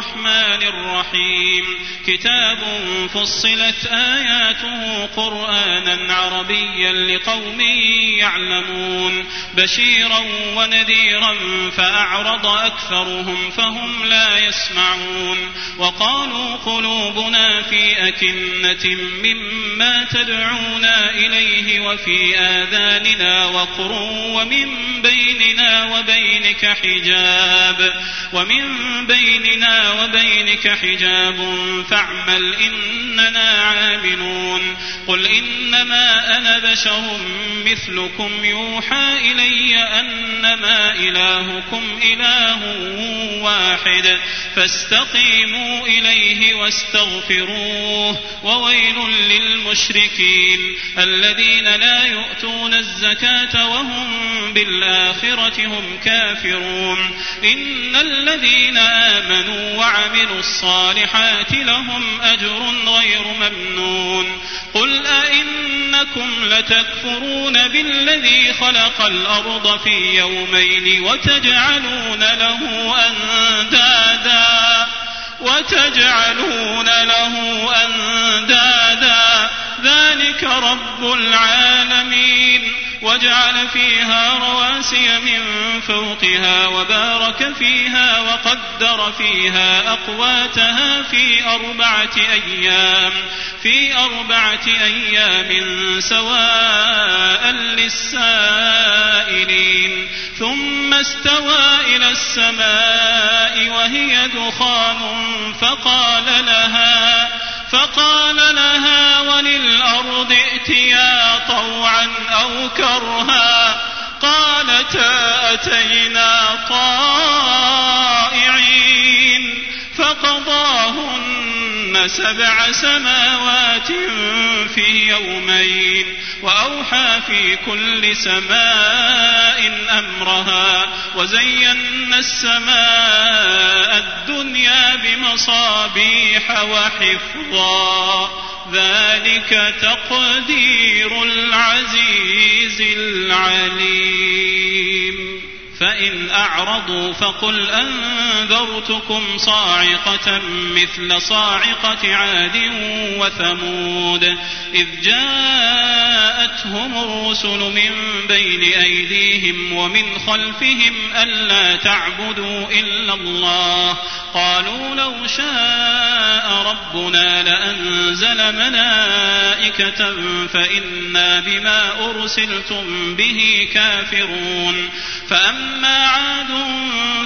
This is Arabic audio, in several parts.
الرحمن الرحيم. كتاب فصلت آياته قرآنا عربيا لقوم يعلمون. بشيرا ونذيرا فأعرض أكثرهم فهم لا يسمعون. وقالوا قلوبنا في أكنة مما تدعونا إليه وفي آذاننا وقر ومن بيننا وبينك حجاب. ومن بيننا وبينك حجاب فاعمل إننا عاملون. قل إنما أنا بشر مثلكم يوحى إلي أنما إلهكم إله واحد. فاستقيموا إليه واستغفروه. وويل للمشركين الذين لا يؤتون الزكاة وهم بالآخرة هم كافرون. إن الذين آمنوا وعملوا الصالحات لهم أجر غير ممنون. قل أئنكم لتكفرون بالذي خلق الأرض في يومين وتجعلون له أندادا. وتجعلون له أندادا. ذلك رب العالمين. وجعل فيها رواسي من فوقها وبارك فيها وقدر فيها أقواتها في أربعة أيام في أربعة أيام سواء للسائلين. ثم استوى إلى السماء وهي دخان فقال لها فقال لها وللأرض ائتيا طوعا أو كرها قالتا أتينا طائعين فقضاهن سبع سماوات في يومين وأوحى في كل سماء أمرها وزينا السماء الدنيا بمصابيح وحفظا. ذلك تقدير العزيز العليم. فإن أعرضوا فقل أنذرتكم صاعقة مثل صاعقة عاد وثمود إذ جاءتهم الرسل من بين أيديهم ومن خلفهم ألا تعبدوا إلا الله قالوا لو شاء ربنا لأنزل ملائكة فإنا بما أرسلتم به كافرون فأما عاد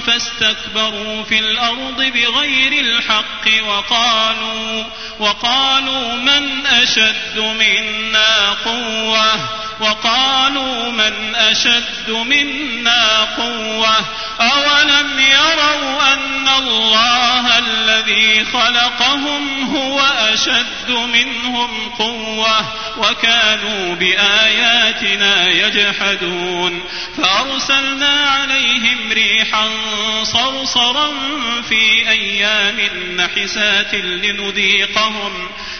فاستكبروا في الأرض بغير الحق وقالوا وقالوا من أشد منا قوة وقالوا من أشد منا قوة أولم يروا أن الله الذي خلقهم هو أشد منهم قوة وكانوا بآياتنا يجحدون فأرسلنا عليهم ريحا صرصرا في أيام نحسات لنذيقهم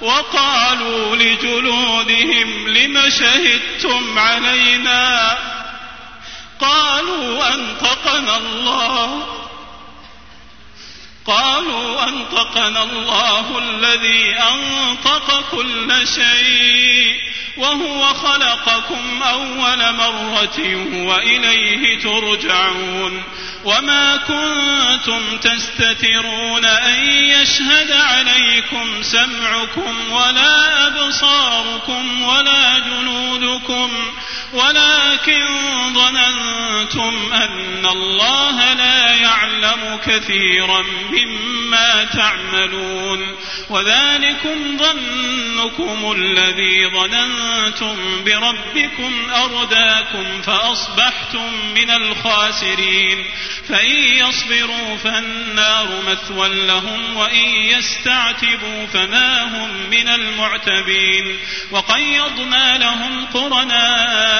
وقالوا لجلودهم لم شهدتم علينا قالوا أنطقنا الله قالوا أنطقنا الله الذي أنطق كل شيء وهو خلقكم أول مرة وإليه ترجعون وما كنتم تستترون أن يشهد عليكم سمعكم ولا أبصاركم ولا جنودكم ولكن ظننتم أن الله لا يعلم كثيرا مما تعملون وذلكم ظنكم الذي ظننتم بربكم أرداكم فأصبحتم من الخاسرين فإن يصبروا فالنار مثوى لهم وإن يستعتبوا فما هم من المعتبين وقيضنا لهم قرناء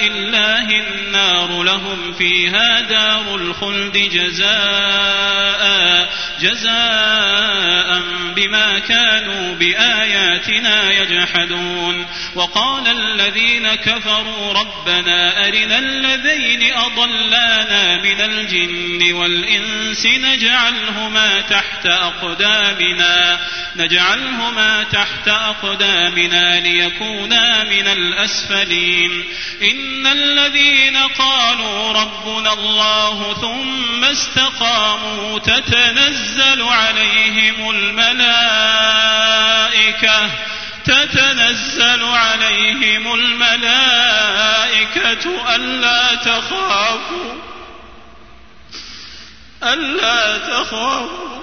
الله النار لهم فيها دار الخلد جزاء جزاء بما كانوا بآياتنا يجحدون. وقال الذين كفروا ربنا أرنا الذين أضلانا من الجن والإنس نجعلهما تحت أقدامنا نجعلهما تحت أقدامنا ليكونا من الأسفلين. إن الذين قالوا ربنا الله ثم استقاموا تتنزل عليهم الملائكة تتنزل عليهم الملائكة ألا تخافوا ألا تخافوا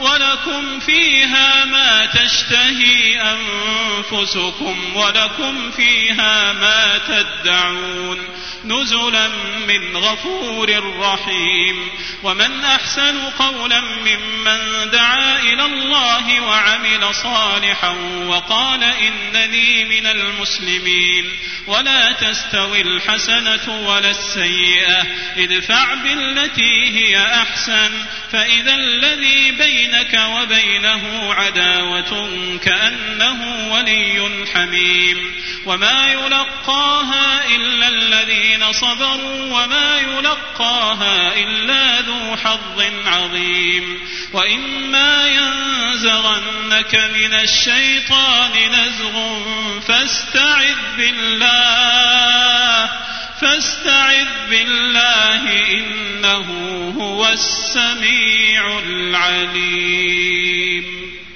ولكم فيها ما تشتهي أنفسكم ولكم فيها ما تدعون نزلا من غفور رحيم ومن أحسن قولا ممن دعا إلى الله وعمل صالحا وقال إنني من المسلمين ولا تستوي الحسنة ولا السيئة ادفع بالتي هي أحسن فإذا الذي بينك وبينه عداوة كأنه ولي حميم. وما يلقاها إلا الذين صبروا وما يلقاها إلا ذو حظ عظيم. وإما ينزغنك من الشيطان نزغ فاستعذ بالله. فاستعذ بالله إنه هو السميع العليم.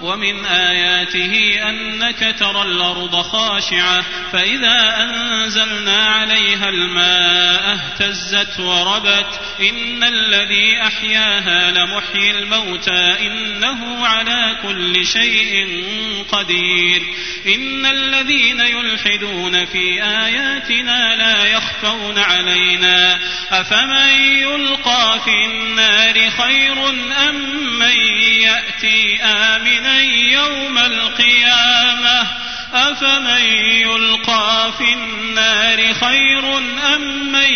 ومن آياته أنك ترى الأرض خاشعة فإذا أنزلنا عليها الماء اهتزت وربت إن الذي أحياها لمحيي الموتى إنه على كل شيء قدير إن الذين يلحدون في آياتنا لا يخفون علينا أفمن يلقى في النار خير أم من أفمن يلقى في النار خير أم من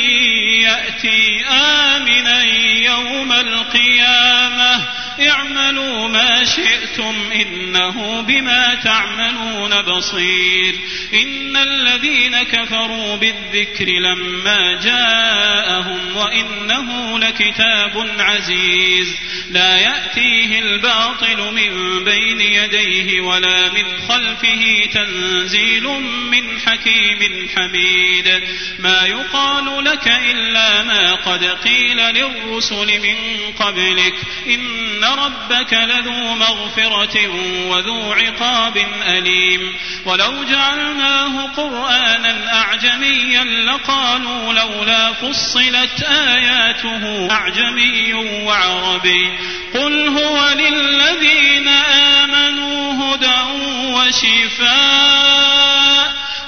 يأتي آمنا يوم القيامة اعملوا ما شئتم إنه بما تعملون بصير. إن الذين كفروا بالذكر لما جاءهم وإنه لكتاب عزيز. لا يأتيه الباطل من بين يديه ولا من خلفه تنزيل من حكيم حميد. ما يقال لك إلا ما قد قيل للرسل من قبلك. إن ربك لذو مغفرة وذو عقاب أليم. ولو جعلناه قرآنا أعجميا لقالوا لولا فصلت آياته أعجمي وعربي. قل هو للذين آمنوا هدى وشفاء.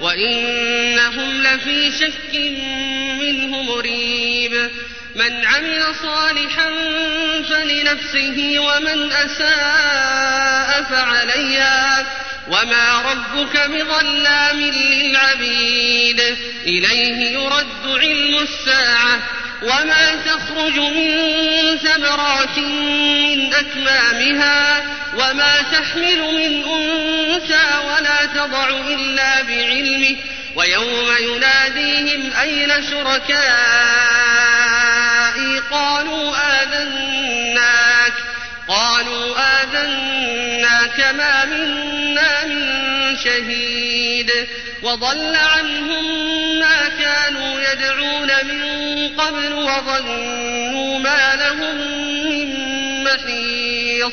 وإنهم لفي شك منه مريب. من عمل صالحا فلنفسه ومن أساء فعليها. وما ربك بظلام للعبيد. إليه يرد علم الساعة. وما تخرج من ثمرات من أكمامها. وما تحمل من أنثى ولا تضع إلا بعلمه ويوم يناديهم أين شركائي؟ قالوا آذناك. قالوا آذناك ما منا من شهيد. وضل عنهم ما كانوا يدعون من قبل وظنوا ما لهم من محيص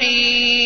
رحيم